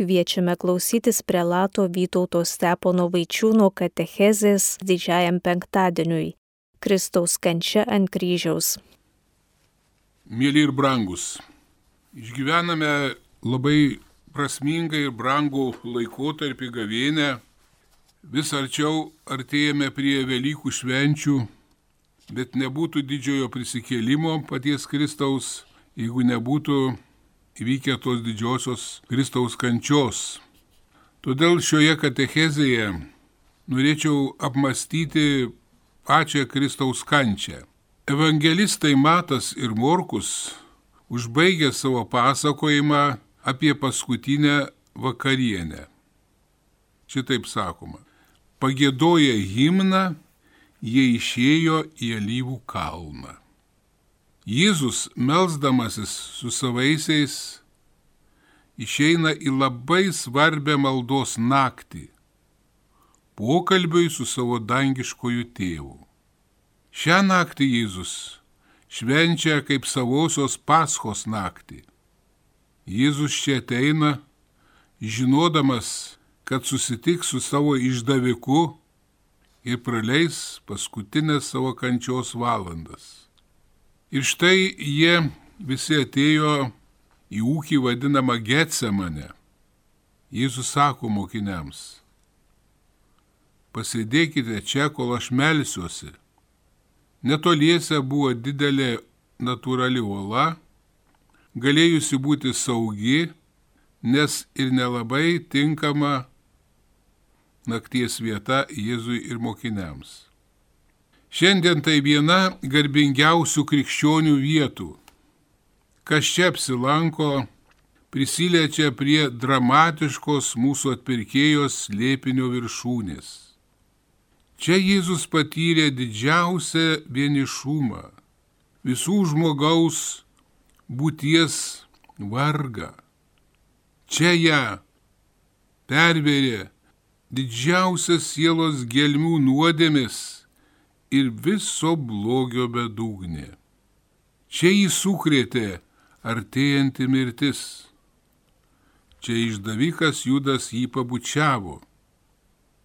Kviečiame klausytis prelato Vytauto Stepono Vaičiūno katechezės didžiajam penktadieniui - Kristaus kančia ant kryžiaus. Mėly ir brangus, išgyvename labai prasmingą ir brangų laikotarpį gavėnę. Vis arčiau artėjame prie Velykų švenčių, bet nebūtų didžiojo prisikėlimo paties Kristaus, jeigu nebūtų įvykę tos didžiosios Kristaus kančios. Todėl šioje katechezėje norėčiau apmastyti pačią Kristaus kančią. Evangelistai Matas ir Morkus užbaigė savo pasakojimą apie paskutinę vakarienę. Šitaip sakoma. Pagėdoję himną, jie išėjo į alyvų kalną. Jėzus, melzdamasis su savaisiais, išeina į labai svarbę maldos naktį - pokalbiui su savo dangiškojų tėvu. Šią naktį Jėzus švenčia kaip savosios paschos naktį. Jėzus čia ateina, žinodamas, kad susitiks su savo išdaviku ir praleis paskutinės savo kančios valandas. Ir štai jie visi atėjo į ūkį vadinamą Getsemane. Jėzus sako mokiniams, pasėdėkite čia, kol aš melsiuosi. Netoliese buvo didelė natūrali uola, galėjusi būti saugi, nes ir nelabai tinkama nakties vieta Jėzui ir mokiniams. Šiandien tai viena garbingiausių krikščionių vietų. Kas čia apsilanko, prisiliečia prie dramatiškos mūsų atpirkėjos lėpinio viršūnės. Čia Jėzus patyrė didžiausią vienišumą, visų žmogaus būties vargą. Čia ją perverė didžiausias sielos gelmių nuodėmis ir viso blogio bedugnė. Čia jį sukrėtė artėjanti mirtis. Čia išdavikas Judas jį pabučiavo.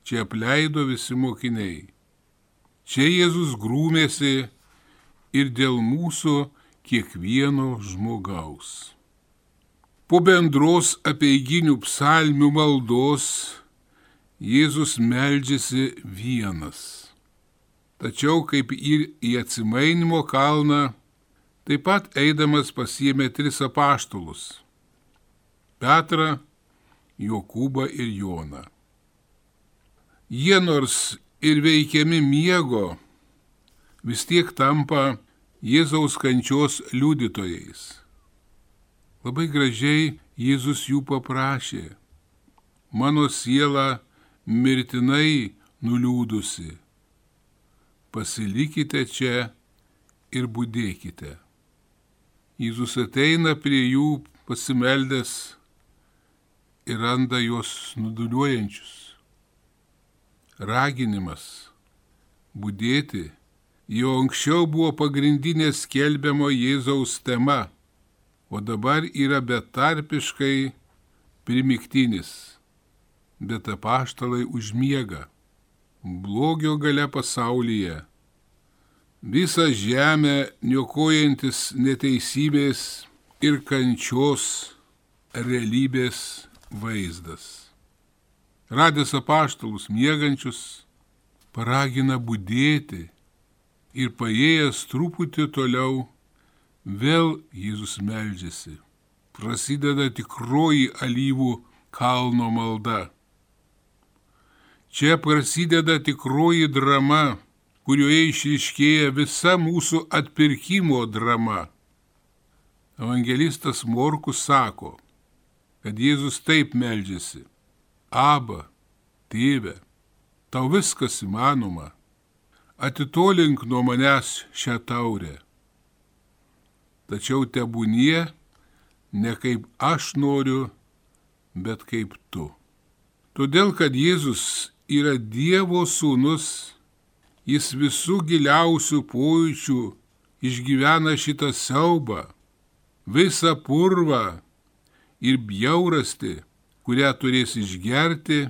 Čia apleido visi mokiniai. Čia Jėzus grūmėsi ir dėl mūsų kiekvieno žmogaus. Po bendros apieiginių psalmių maldos Jėzus meldžiasi vienas. Tačiau kaip ir į atsimainimo kalną, taip pat eidamas pasiemė tris apaštulus - Petrą, Jokūbą ir Joną. Jie nors ir veikiami miego, vis tiek tampa Jėzaus kančios liudytojais. Labai gražiai Jėzus jų paprašė. Mano siela mirtinai nuliūdusi pasilikite čia ir būdėkite. Jėzus ateina prie jų pasimeldęs ir randa juos nuduliuojančius. Raginimas būdėti jau anksčiau buvo pagrindinė skelbiamo Jėzaus tema, o dabar yra betarpiškai primiktinis, bet apaštalai užmiega blogio gale pasaulyje, visą žemę niokojantis neteisybės ir kančios realybės vaizdas. Radęs apaštalus miegančius, paragina būdėti ir paėjęs truputį toliau, vėl Jėzus meldžiasi. Prasideda tikroji alyvų kalno malda Čia prasideda tikroji drama, kurioje išriškėja visa mūsų atpirkimo drama. Evangelistas Morkus sako, kad Jėzus taip meldžiasi. Aba, tėve, tau viskas įmanoma, atitolink nuo manęs šią taurę. Tačiau tebūnie ne kaip aš noriu, bet kaip tu. Todėl, kad Jėzus yra Dievo sūnus, jis visų giliausių pojūčių išgyvena šitą siaubą, visą purvą ir bjaurasti, kurią turės išgerti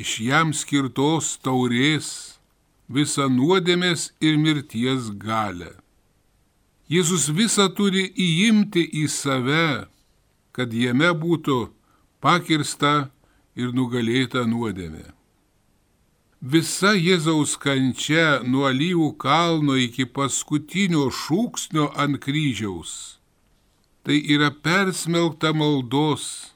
iš jam skirtos taurės visą nuodėmės ir mirties galę. Jėzus visą turi įimti į save, kad jame būtų pakirsta ir nugalėta nuodėmė. Visa Jėzaus kančia nuo alyvų kalno iki paskutinio šūksnio ant kryžiaus. Tai yra persmelkta maldos.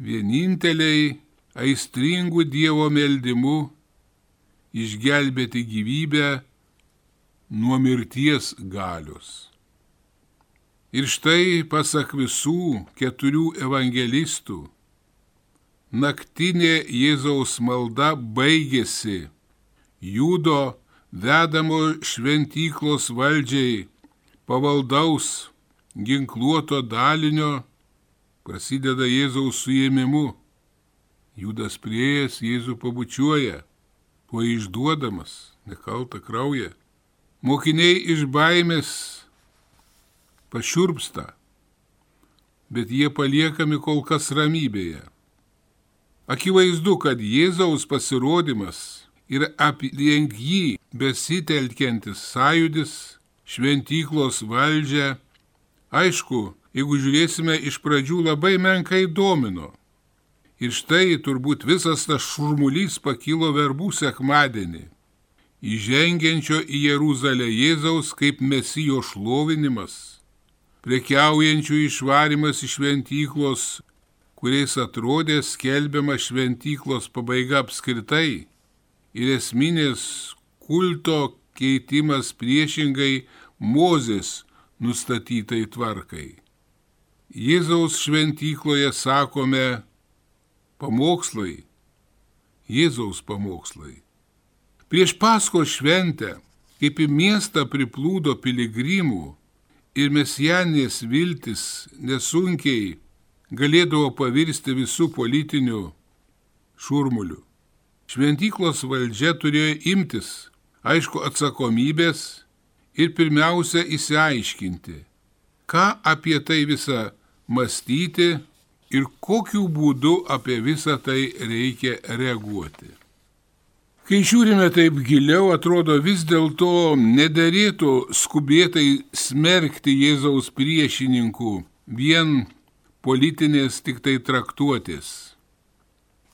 Vieninteliai aistringų Dievo meldimu išgelbėti gyvybę nuo mirties galios. Ir štai pasak visų keturių evangelistų, naktinė Jėzaus malda baigėsi Judo vedamo šventyklos valdžiai pavaldaus ginkluoto dalinio prasideda Jėzaus suėmimu. Judas prieėjęs Jėzų pabučiuoja tuo išduodamas nekaltą kraują. Mokiniai iš baimės pašiurpsta, bet jie paliekami kol kas ramybėje. Akivaizdu, kad Jėzaus pasirodymas ir aplink jį besitelkiantis sąjudis, šventyklos valdžia, aišku, jeigu žiūrėsime iš pradžių labai menkai domino. Ir štai turbūt visas tas šurmulys pakilo verbų sekmadienį. Įžengiančio į Jeruzalę Jėzaus kaip mesijo šlovinimas, prekiaujančių išvarimas iš šventyklos, kuriais atrodė skelbiama šventyklos pabaiga apskritai ir esminės kulto keitimas priešingai Mozės nustatytai tvarkai. Jėzaus šventykloje sakome, pamokslai, Jėzaus pamokslai. Prieš Pasko šventę, kaip į miestą priplūdo piligrimų ir mesijanės viltis nesunkiai galėdavo pavirsti visų politinių šurmulių. Šventyklos valdžia turėjo imtis, aišku, atsakomybės ir pirmiausia įsiaiškinti, ką apie tai visą mąstyti ir kokiu būdu apie visą tai reikia reaguoti. Kai žiūrime taip giliau, atrodo vis dėlto nederėtų skubėtai smerkti Jėzaus priešininkų vien politinės tik tai traktuotės.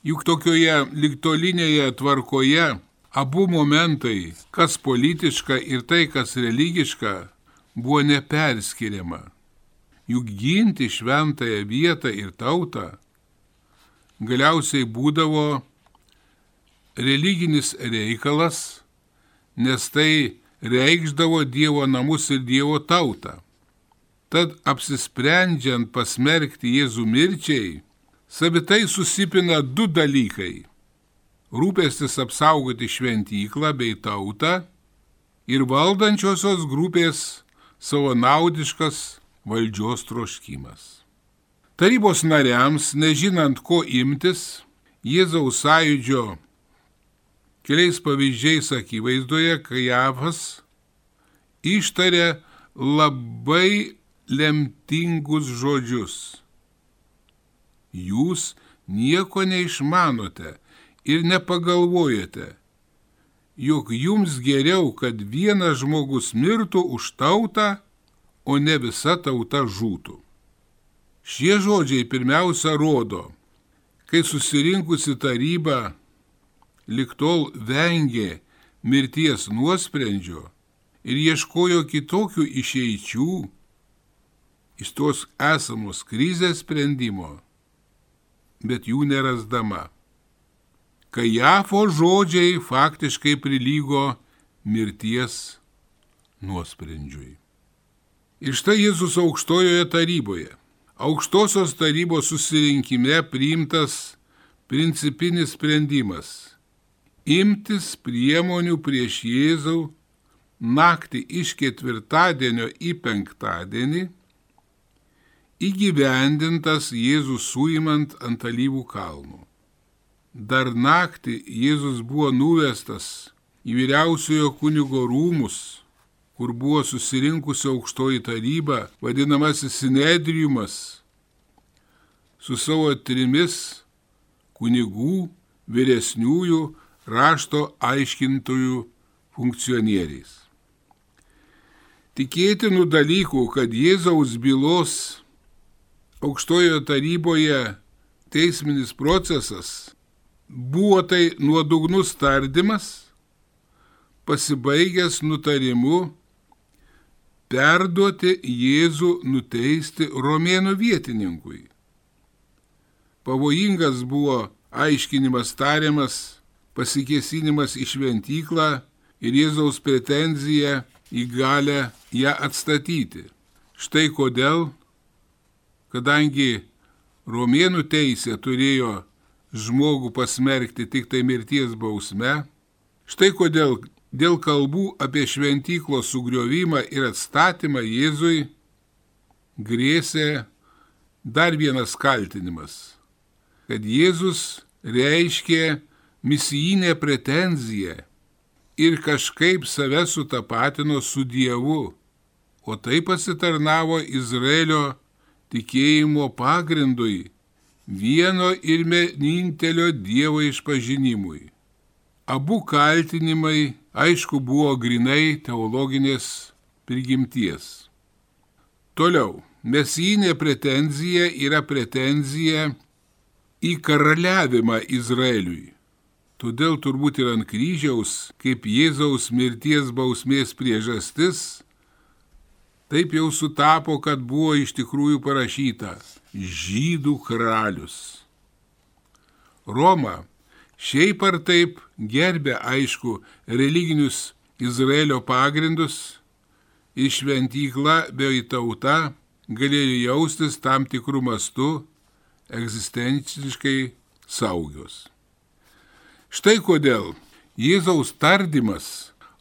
Juk tokioje liktolinėje tvarkoje abu momentai, kas politiška ir tai, kas religiška, buvo neperskiriama juk ginti šventąją vietą ir tautą galiausiai būdavo religinis reikalas, nes tai reikšdavo Dievo namus ir Dievo tautą. Tad apsisprendžiant pasmerkti Jėzų mirčiai, savitai susipina du dalykai - rūpestis apsaugoti šventyklą bei tautą ir valdančiosios grupės savo naudiškas valdžios troškimas. Tarybos nariams, nežinant ko imtis, Jėzaus sąjūdžio keliais pavyzdžiais akivaizdoje Kajavas ištarė labai lemtingus žodžius. Jūs nieko neišmanote ir nepagalvojate, jog jums geriau, kad vienas žmogus mirtų už tautą, o ne visa tauta žūtų. Šie žodžiai pirmiausia rodo, kai susirinkusi taryba liktol vengė mirties nuosprendžio ir ieškojo kitokių išeičių iš tos esamos krizės sprendimo, bet jų nerasdama. Kajafo žodžiai faktiškai prilygo mirties nuosprendžiui. Ir štai Jėzus aukštojoje taryboje. Aukštosios tarybos susirinkime priimtas principinis sprendimas - imtis priemonių prieš Jėzų naktį iš ketvirtadienio į penktadienį, įgyvendintas Jėzus suimant ant alyvų kalnų. Dar naktį Jėzus buvo nuvestas į vyriausiojo kunigo rūmus kur buvo susirinkusi aukštoji taryba, vadinamasis sinedriumas, su savo trimis kunigų vyresniųjų rašto aiškintojų funkcionieriais. Tikėtinų dalykų, kad Jėzaus bylos aukštojoje taryboje teisminis procesas buvo tai nuodugnus tardymas, pasibaigęs nutarimu perduoti Jėzų nuteisti romėnų vietininkui. Pavojingas buvo aiškinimas tariamas, pasikėsinimas į šventyklą ir Jėzaus pretenzija į galę ją atstatyti. Štai kodėl, kadangi romėnų teisė turėjo žmogų pasmerkti tik tai mirties bausme, štai kodėl dėl kalbų apie šventyklos sugriovimą ir atstatymą Jėzui grėsė dar vienas kaltinimas, kad Jėzus reiškė misijinę pretenziją ir kažkaip save sutapatino su Dievu, o tai pasitarnavo Izraelio tikėjimo pagrindui, vieno ir vienintelio Dievo išpažinimui. Abu kaltinimai aišku, buvo grinai teologinės prigimties. Toliau, mesijinė pretenzija yra pretenzija į karaliavimą Izraeliui. Todėl turbūt ir ant kryžiaus, kaip Jėzaus mirties bausmės priežastis, taip jau sutapo, kad buvo iš tikrųjų parašyta žydų karalius. Roma šiaip ar taip gerbė aišku religinius Izraelio pagrindus ir šventykla bei tauta galėjo jaustis tam tikrų mastų egzistenciškai saugios. Štai kodėl Jėzaus tardymas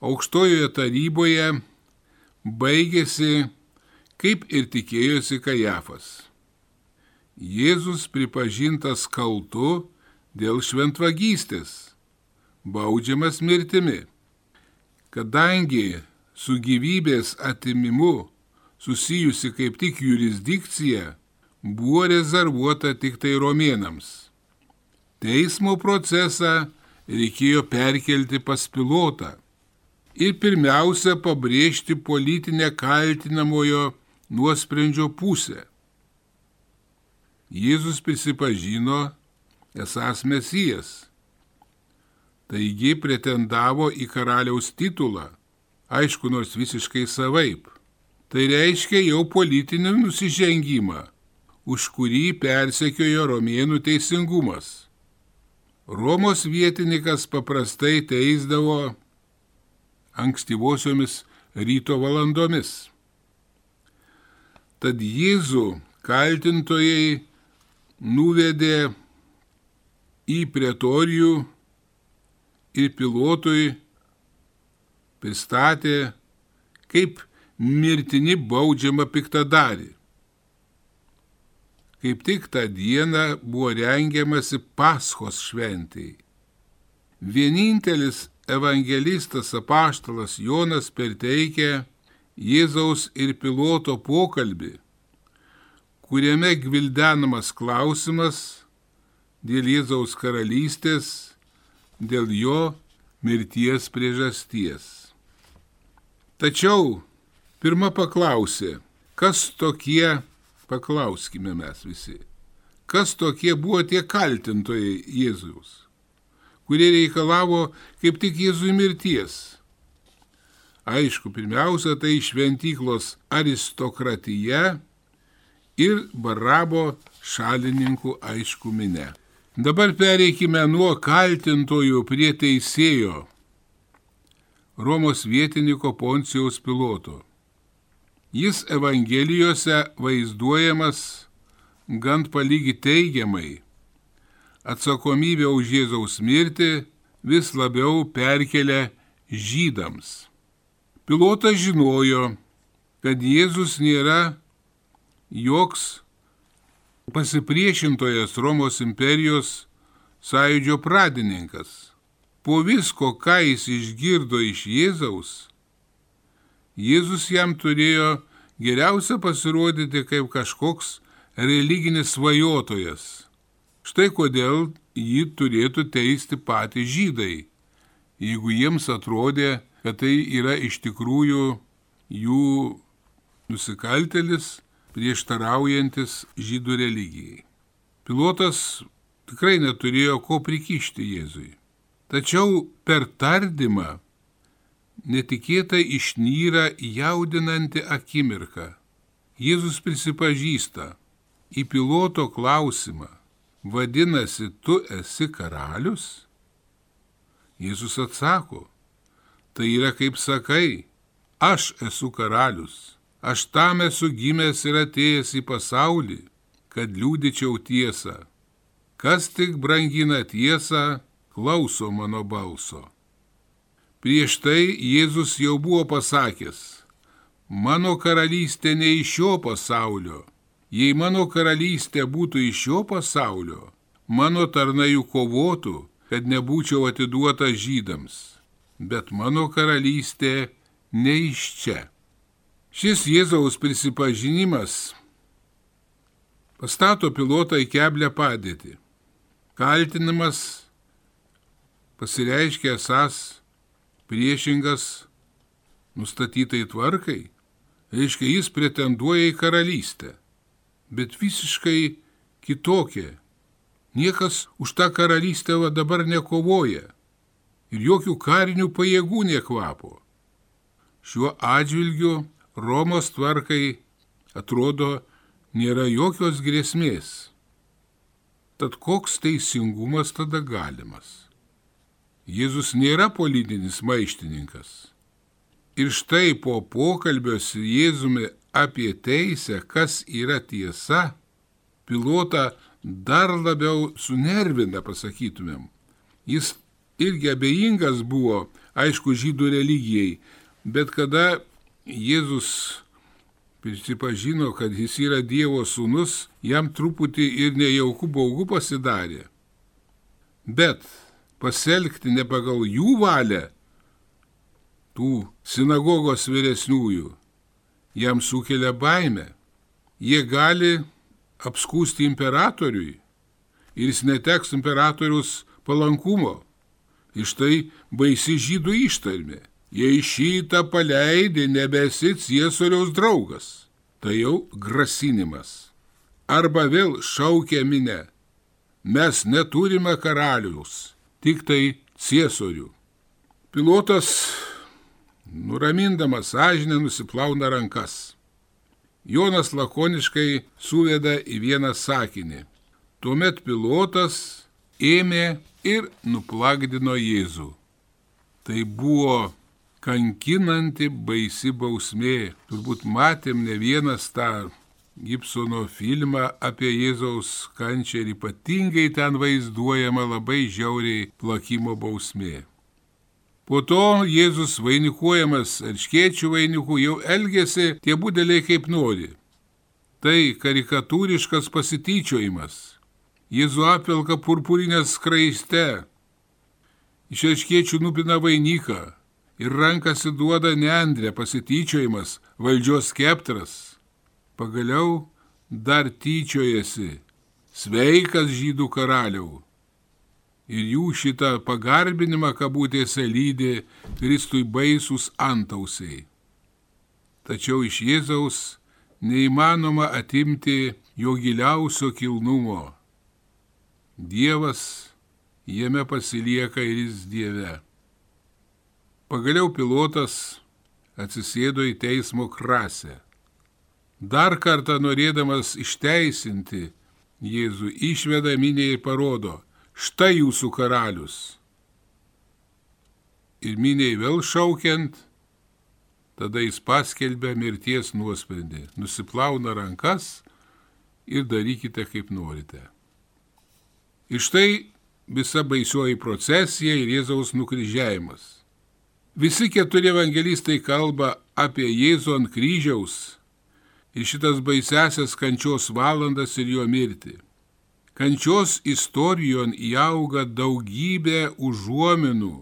aukštojoje taryboje baigėsi, kaip ir tikėjosi Kajafas. Jėzus pripažintas kaltu dėl šventvagystės, baudžiamas mirtimi. Kadangi su gyvybės atimimu susijusi kaip tik jurisdikcija buvo rezervuota tik tai romėnams. Teismo procesą reikėjo perkelti pas pilotą ir pirmiausia pabrėžti politinę kaltinamojo nuosprendžio pusę. Jėzus prisipažino, esas mesijas. Taigi pretendavo į karaliaus titulą, aišku, nors visiškai savaip. Tai reiškia jau politinį nusižengimą, už kurį persekiojo romėnų teisingumas. Romos vietininkas paprastai teisdavo ankstyvosiomis ryto valandomis. Tad Jėzų kaltintojai nuvedė į pretorijų ir pilotui pristatė kaip mirtini baudžiama piktadarį. Kaip tik tą dieną buvo rengiamasi Paschos šventėjai. Vienintelis evangelistas apaštalas Jonas perteikė Jėzaus ir piloto pokalbį, kuriame gvildenamas klausimas, dėl Jėzaus karalystės, dėl jo mirties priežasties. Tačiau pirmą paklausė, kas tokie, paklauskime mes visi, kas tokie buvo tie kaltintojai Jėzaus, kurie reikalavo kaip tik Jėzui mirties. Aišku, pirmiausia, tai šventyklos aristokratija ir barabo šalininkų aišku minė. Dabar pereikime nuo kaltintojų prie teisėjo Romos vietiniko Poncijaus piloto. Jis Evangelijose vaizduojamas gan palygi teigiamai. Atsakomybė už Jėzaus mirtį vis labiau perkelia žydams. Pilotas žinojo, kad Jėzus nėra joks pasipriešintojas Romos imperijos sąjūdžio pradininkas. Po visko, ką jis išgirdo iš Jėzaus, Jėzus jam turėjo geriausia pasirodyti kaip kažkoks religinis svajotojas. Štai kodėl jį turėtų teisti patys žydai, jeigu jiems atrodė, kad tai yra iš tikrųjų jų nusikaltelis prieštaraujantis žydų religijai. Pilotas tikrai neturėjo ko prikišti Jėzui. Tačiau per tardymą netikėtai išnyra jaudinanti akimirka. Jėzus prisipažįsta į piloto klausimą, vadinasi, tu esi karalius? Jėzus atsako, tai yra kaip sakai, aš esu karalius, aš tam esu gimęs ir atėjęs į pasaulį, kad liūdičiau tiesą. Kas tik brangina tiesą, klauso mano balso. Prieš tai Jėzus jau buvo pasakęs, mano karalystė ne iš šio pasaulio. Jei mano karalystė būtų iš šio pasaulio, mano tarnai jų kovotų, kad nebūčiau atiduota žydams. Bet mano karalystė ne iš čia. Šis Jėzaus prisipažinimas pastato pilotą į keblę padėtį. Kaltinimas pasireiškia esas priešingas nustatytai tvarkai, reiškia jis pretenduoja į karalystę, bet visiškai kitokia. Niekas už tą karalystę dabar nekovoja ir jokių karinių pajėgų nekvapo. Šiuo atžvilgiu Romos tvarkai atrodo nėra jokios grėsmės. Tad koks teisingumas tada galimas? Jėzus nėra politinis maištininkas. Ir štai po pokalbio su Jėzumi apie teisę, kas yra tiesa, pilotą dar labiau sunervina, pasakytumėm. Jis irgi abejingas buvo, aišku, žydų religijai, bet kada Jėzus prisipažino, kad jis yra Dievo sūnus, jam truputį ir nejaukų baugų pasidarė. Bet pasielgti ne pagal jų valią, tų sinagogos vyresniųjų, jam sukelia baimę. Jie gali apskūsti imperatoriui ir jis neteks imperatorius palankumo. Iš tai baisi žydų ištarmė. Jei šitą paleidė, nebesi ciesoriaus draugas. Tai jau grasinimas. Arba vėl šaukia minę. Mes neturime karalius tik tai ciesorių. Pilotas, nuramindamas sąžinę, nusiplauna rankas. Jonas lakoniškai suveda į vieną sakinį. Tuomet pilotas ėmė ir nuplagdino Jėzų. Tai buvo kankinanti baisi bausmė. Turbūt matėm ne vienas tą Gibsono filmą apie Jėzaus kančią ir ypatingai ten vaizduojama labai žiauriai plakimo bausmė. Po to Jėzus vainikuojamas erškiečių vainikų jau elgėsi tie būdeliai kaip nori. Tai karikatūriškas pasityčiojimas. Jėzu apilka purpurinę skraiste. Iš erškiečių nupina vainiką ir rankasi duoda neandrė pasityčiojimas, valdžios skeptras pagaliau dar tyčiojasi, sveikas žydų karaliau. Ir jų šitą pagarbinimą kabutėse lydi Kristui baisus antausiai. Tačiau iš Jėzaus neįmanoma atimti jo giliausio kilnumo. Dievas jame pasilieka ir jis Dieve. Pagaliau pilotas atsisėdo į teismo krasę dar kartą norėdamas išteisinti Jėzų išveda minė ir parodo, štai jūsų karalius. Ir miniai vėl šaukiant, tada jis paskelbė mirties nuosprendį, nusiplauna rankas ir darykite kaip norite. Ir štai visa baisioji procesija ir Jėzaus nukryžiavimas. Visi keturi evangelistai kalba apie Jėzų ant kryžiaus į šitas baisesias kančios valandas ir jo mirtį. Kančios istorijon įauga daugybė užuominų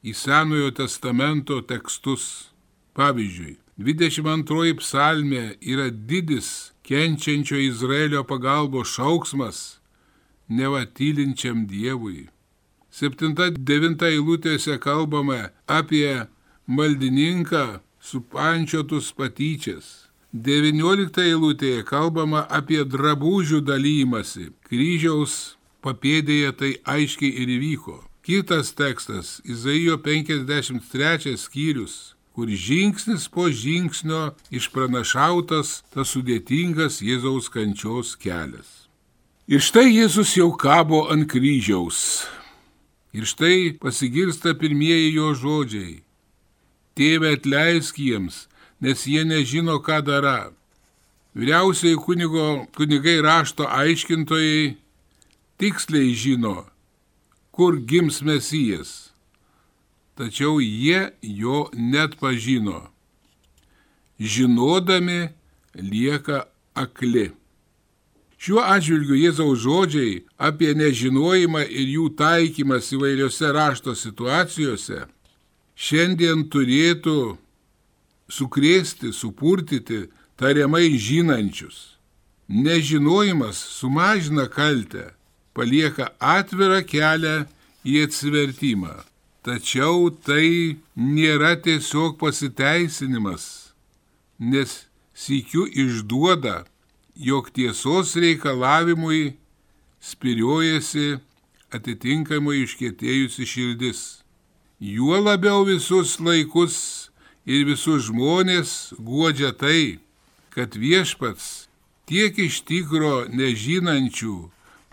į Senojo testamento tekstus. Pavyzdžiui, 22 psalmė yra didis kenčiančio Izraelio pagalbos šauksmas nevatylinčiam Dievui. 7-9 eilutėse kalbame apie maldininką supančiotus patyčias. 19 eilutėje kalbama apie drabužių dalymasi. Kryžiaus papėdėje tai aiškiai ir įvyko. Kitas tekstas - Izaijo 53 skyrius, kur žingsnis po žingsnio išpranašautas tas sudėtingas Jėzaus kančios kelias. Ir štai Jėzus jau kabo ant kryžiaus. Ir štai pasigirsta pirmieji jo žodžiai. Tėve atleisk jiems, nes jie nežino, ką dara. Vyriausiai kunigo, kunigai rašto aiškintojai tiksliai žino, kur gims mesijas, tačiau jie jo net pažino. Žinodami lieka akli. Šiuo atžvilgiu Jėzaus žodžiai apie nežinojimą ir jų taikymas įvairiose rašto situacijose šiandien turėtų sukrėsti, supurtyti tariamai žinančius. Nežinojimas sumažina kaltę, palieka atvirą kelią į atsivertimą. Tačiau tai nėra tiesiog pasiteisinimas, nes sikiu išduoda, jog tiesos reikalavimui spiriojasi atitinkamai iškėtėjusi širdis. Juo labiau visus laikus ir visus žmonės guodžia tai, kad viešpats tiek iš tikro nežinančių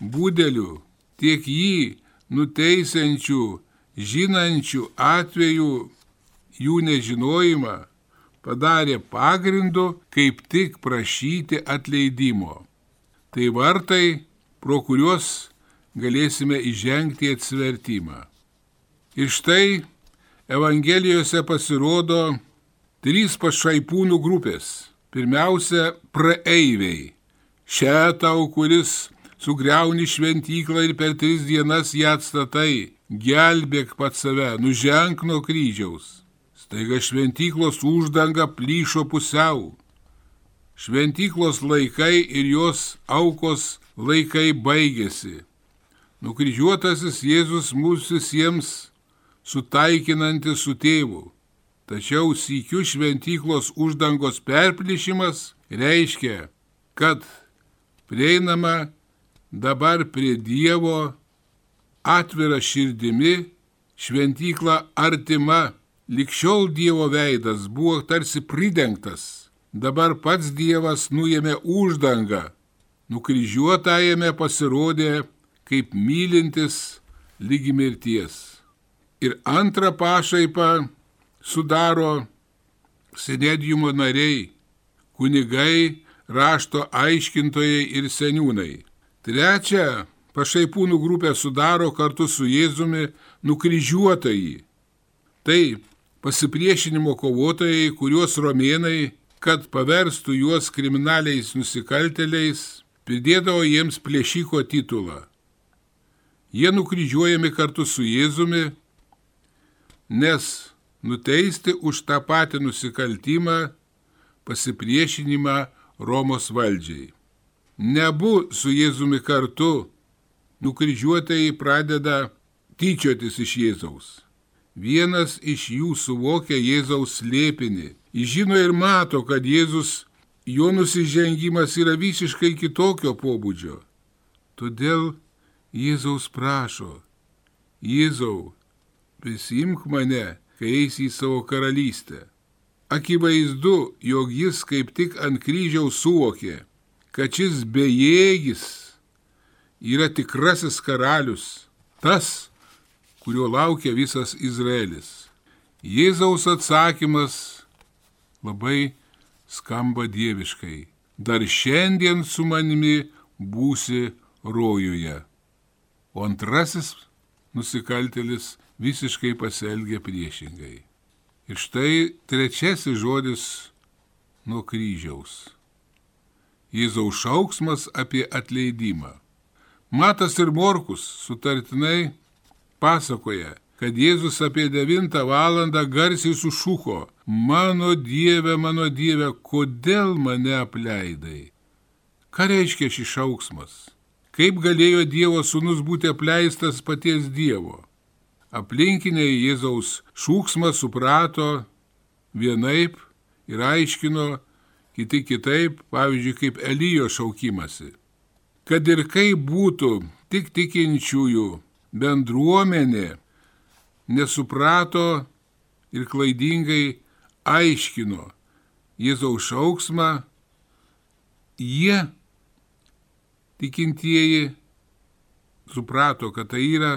būdelių, tiek jį nuteisiančių, žinančių atveju jų nežinojimą padarė pagrindu kaip tik prašyti atleidimo. Tai vartai, pro kuriuos galėsime įžengti atsivertimą. Ir štai Evangelijose pasirodo trys pašaipūnų grupės. Pirmiausia, praeiviai. Šia tau, kuris sugriauni šventyklą ir per tris dienas ją atstatai, gelbėk pat save, nuženk nuo kryžiaus. Staiga šventyklos uždanga plyšo pusiau. Šventyklos laikai ir jos aukos laikai baigėsi. Nukryžiuotasis Jėzus mūsų visiems sutaikinantis su tėvu. Tačiau sykių šventyklos uždangos perplišimas reiškia, kad prieinama dabar prie Dievo atvira širdimi, šventykla artima, likščiol Dievo veidas buvo tarsi pridengtas, dabar pats Dievas nuėmė uždangą, nukryžiuotajame pasirodė kaip mylintis lygi mirties. Ir antrą pašaipą sudaro senedijumo nariai, kunigai, rašto aiškintojai ir seniūnai. Trečia pašaipūnų grupė sudaro kartu su Jėzumi nukryžiuotojai. Tai pasipriešinimo kovotojai, kuriuos romėnai, kad paverstų juos kriminaliais nusikalteliais, pridėdavo jiems plėšiko titulą. Jie nukryžiuojami kartu su Jėzumi nes nuteisti už tą patį nusikaltimą pasipriešinimą Romos valdžiai. Nebu su Jėzumi kartu, nukryžiuotojai pradeda tyčiotis iš Jėzaus. Vienas iš jų suvokia Jėzaus slėpinį. Jis žino ir mato, kad Jėzus, jo nusižengimas yra visiškai kitokio pobūdžio. Todėl Jėzaus prašo, Jėzau, prisimk mane, kai eisi į savo karalystę. Akivaizdu, jog jis kaip tik ant kryžiaus suvokė, kad šis bejėgis yra tikrasis karalius, tas, kurio laukia visas Izraelis. Jėzaus atsakymas labai skamba dieviškai. Dar šiandien su manimi būsi rojuje. O antrasis nusikaltelis visiškai pasielgia priešingai. Ir štai trečiasis žodis nuo kryžiaus. Jėzaus šauksmas apie atleidimą. Matas ir Morkus sutartinai pasakoja, kad Jėzus apie 9 valandą garsiai sušuko, mano Dieve, mano Dieve, kodėl mane apleidai? Ką reiškia šis šauksmas? Kaip galėjo Dievo sūnus būti apleistas paties Dievo? Aplinkiniai Jėzaus šūksmą suprato vienaip ir aiškino, kiti kitaip, pavyzdžiui, kaip Elijo šaukimasi. Kad ir kaip būtų tik tikinčiųjų bendruomenė, nesuprato ir klaidingai aiškino Jėzaus šauksmą, jie, tikintieji, suprato, kad tai yra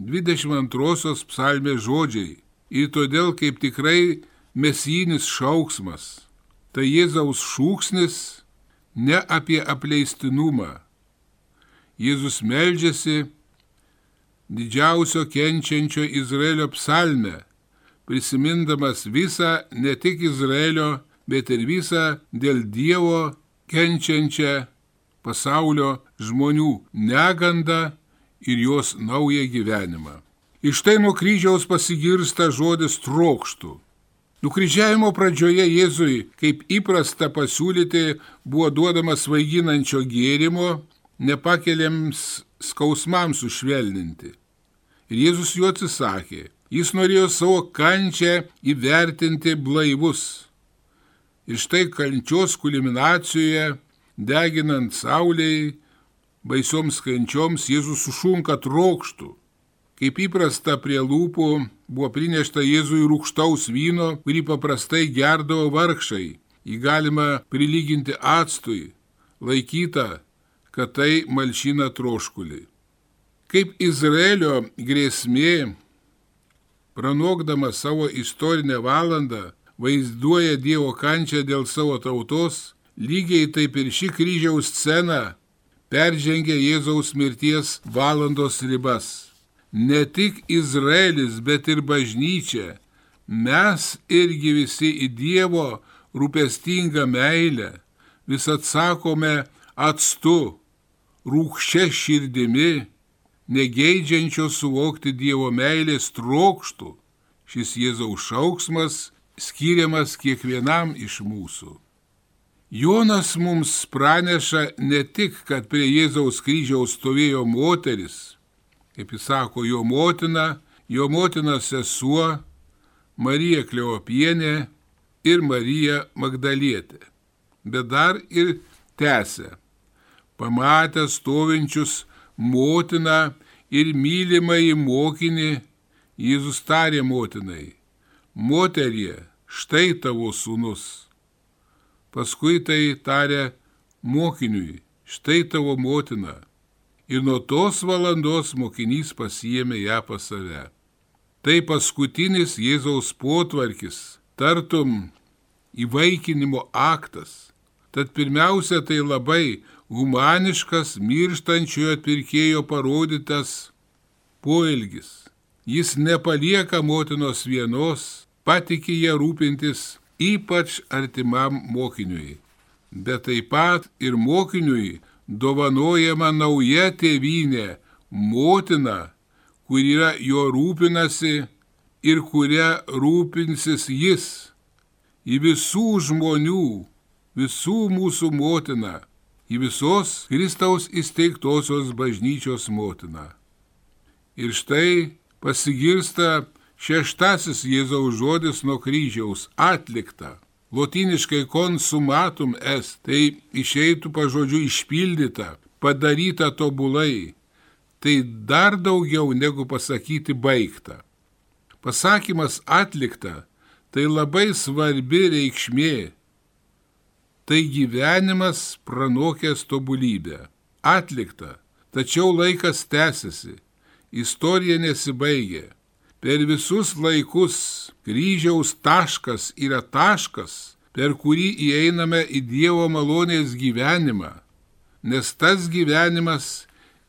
22 psalmės žodžiai ir todėl kaip tikrai mesijinis šauksmas, tai Jėzaus šūksnis ne apie apleistinumą. Jėzus meldžiasi didžiausio kenčiančio Izraelio psalmę prisimindamas visą ne tik Izraelio, bet ir visą dėl Dievo kenčiančią pasaulio žmonių negandą ir jos naują gyvenimą. Iš tai nuo kryžiaus pasigirsta žodis trokštų. Nukryžiavimo pradžioje Jėzui, kaip įprasta pasiūlyti, buvo duodamas svaiginančio gėrimo, nepakeliams skausmams sušvelninti. Ir Jėzus juo atsisakė. Jis norėjo savo kančią įvertinti blaivus. Ir štai kančios kulminacijoje, deginant sauliai, baisioms kančioms Jėzus sušunka trokštų. Kaip įprasta prie lūpų buvo prinešta Jėzui rūkštaus vyno, kurį paprastai gerdavo vargšai. Jį galima prilyginti atstui, laikyta, kad tai malšina troškulį. Kaip Izraelio grėsmė pranokdamas savo istorinę valandą, vaizduoja Dievo kančią dėl savo tautos, lygiai taip ir ši kryžiaus scena peržengia Jėzaus mirties valandos ribas. Ne tik Izraelis, bet ir bažnyčia, mes irgi visi į Dievo rūpestingą meilę vis atsakome atstu, rūkščia širdimi negeidžiančio suvokti Dievo meilės trokštų, šis Jėzaus šauksmas skiriamas kiekvienam iš mūsų. Jonas mums praneša ne tik, kad prie Jėzaus kryžiaus stovėjo moteris, kaip jis sako, jo motina, jo motina sesuo, Marija Kleopienė ir Marija Magdalietė, bet dar ir tęsė, pamatę stovinčius motiną ir mylimąjį mokinį, Jėzus tarė motinai, moterie, štai tavo sūnus. Paskui tai tarė mokiniui, štai tavo motina. Ir nuo tos valandos mokinys pasiemė ją pas save. Tai paskutinis Jėzaus potvarkis, tartum įvaikinimo aktas. Tad pirmiausia, tai labai humaniškas mirštančiojo atpirkėjo parodytas poelgis. Jis nepalieka motinos vienos, patikė ją rūpintis ypač artimam mokiniui, bet taip pat ir mokiniui dovanojama nauja tėvynė, motina, kur yra jo rūpinasi ir kuria rūpinsis jis, į visų žmonių, visų mūsų motina į visos Kristaus įsteigtosios bažnyčios motiną. Ir štai pasigirsta šeštasis Jėzaus žodis nuo kryžiaus - atlikta. Lotiniškai konsumatum est, tai išeitų pažodžiu išpildyta, padaryta tobulai. Tai dar daugiau negu pasakyti baigta. Pasakymas atlikta tai labai svarbi reikšmė tai gyvenimas pranokęs tobulybę. Atlikta, tačiau laikas tęsiasi, istorija nesibaigia. Per visus laikus kryžiaus taškas yra taškas, per kurį įeiname į Dievo malonės gyvenimą, nes tas gyvenimas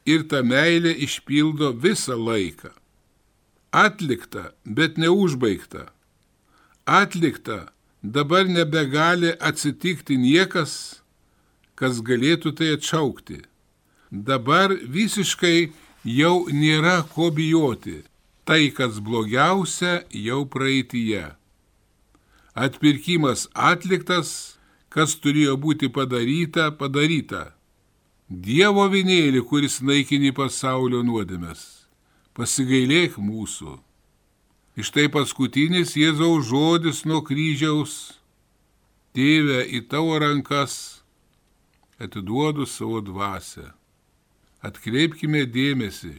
ir ta meilė išpildo visą laiką. Atlikta, bet neužbaigta. Atlikta, dabar nebegali atsitikti niekas, kas galėtų tai atšaukti. Dabar visiškai jau nėra ko bijoti. Tai, kas blogiausia, jau praeitie. Atpirkimas atliktas, kas turėjo būti padaryta, padaryta. Dievo vinėlį, kuris naikini pasaulio nuodėmės, pasigailėk mūsų. Iš tai paskutinis Jėzaus žodis nuo kryžiaus, tėve į tavo rankas atiduodu savo dvasę. Atkreipkime dėmesį,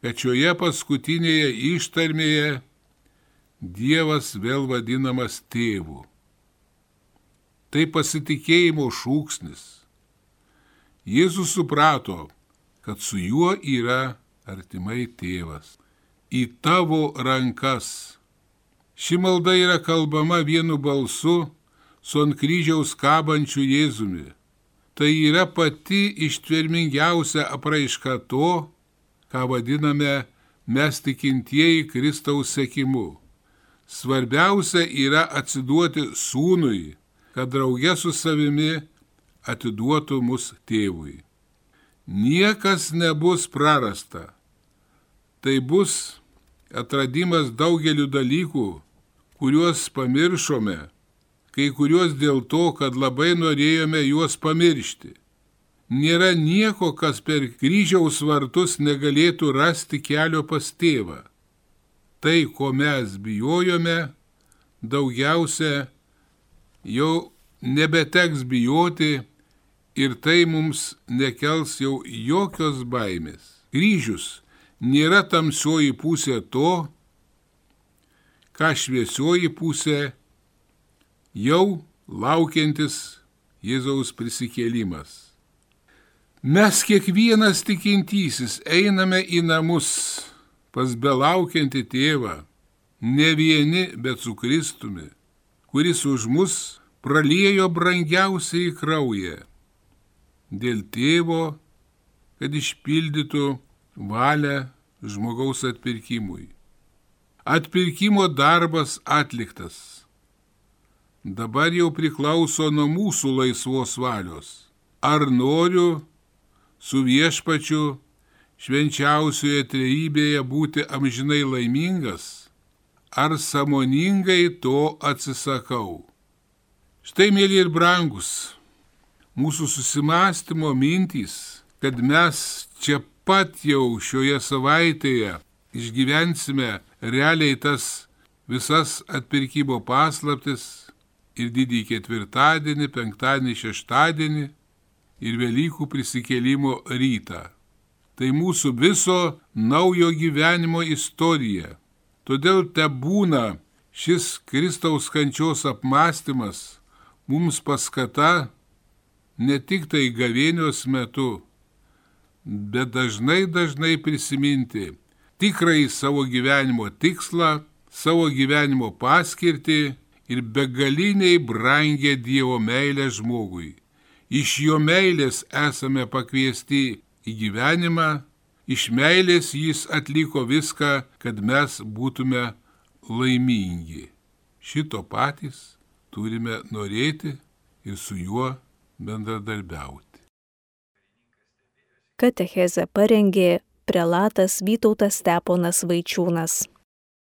kad šioje paskutinėje ištarmėje Dievas vėl vadinamas tėvu. Tai pasitikėjimo šūksnis. Jėzus suprato, kad su juo yra artimai tėvas. Į tavo rankas. Ši malda yra kalbama vienu balsu su ant kryžiaus kabančiu Jėzumi. Tai yra pati ištvermingiausia apraiška to, ką vadiname mes tikintieji Kristaus sekimu. Svarbiausia yra atsiduoti sūnui, kad draugė su savimi atiduotų mus tėvui. Niekas nebus prarasta. Tai bus atradimas daugeliu dalykų, kuriuos pamiršome, kai kuriuos dėl to, kad labai norėjome juos pamiršti nėra nieko, kas per kryžiaus vartus negalėtų rasti kelio pas tėvą. Tai, ko mes bijojome, daugiausia jau nebeteks bijoti ir tai mums nekels jau jokios baimės. Kryžius nėra tamsioji pusė to, ką šviesioji pusė jau laukiantis Jėzaus prisikėlimas. Mes kiekvienas tikintysis einame į namus pas belaukiantį tėvą, ne vieni, bet su Kristumi, kuris už mus praliejo brangiausiai kraują dėl tėvo, kad išpildytų valią žmogaus atpirkimui. Atpirkimo darbas atliktas. Dabar jau priklauso nuo mūsų laisvos valios. Ar noriu su viešpačiu švenčiausioje trejybėje būti amžinai laimingas, ar samoningai to atsisakau. Štai, mėly ir brangus, mūsų susimastymo mintys, kad mes čia pat jau šioje savaitėje išgyvensime realiai tas visas atpirkimo paslaptis ir didįjį ketvirtadienį, penktadienį, šeštadienį ir Velykų prisikėlimo rytą. Tai mūsų viso naujo gyvenimo istorija. Todėl te būna šis Kristaus kančios apmąstymas mums paskata ne tik tai gavėnios metu, bet dažnai dažnai prisiminti tikrai savo gyvenimo tikslą, savo gyvenimo paskirtį ir begaliniai brangę Dievo meilę žmogui. Iš jo meilės esame pakviesti į gyvenimą, iš meilės jis atliko viską, kad mes būtume laimingi. Šito patys turime norėti ir su juo bendradarbiauti. Katechezę parengė prelatas Vytautas Steponas Vaičiūnas.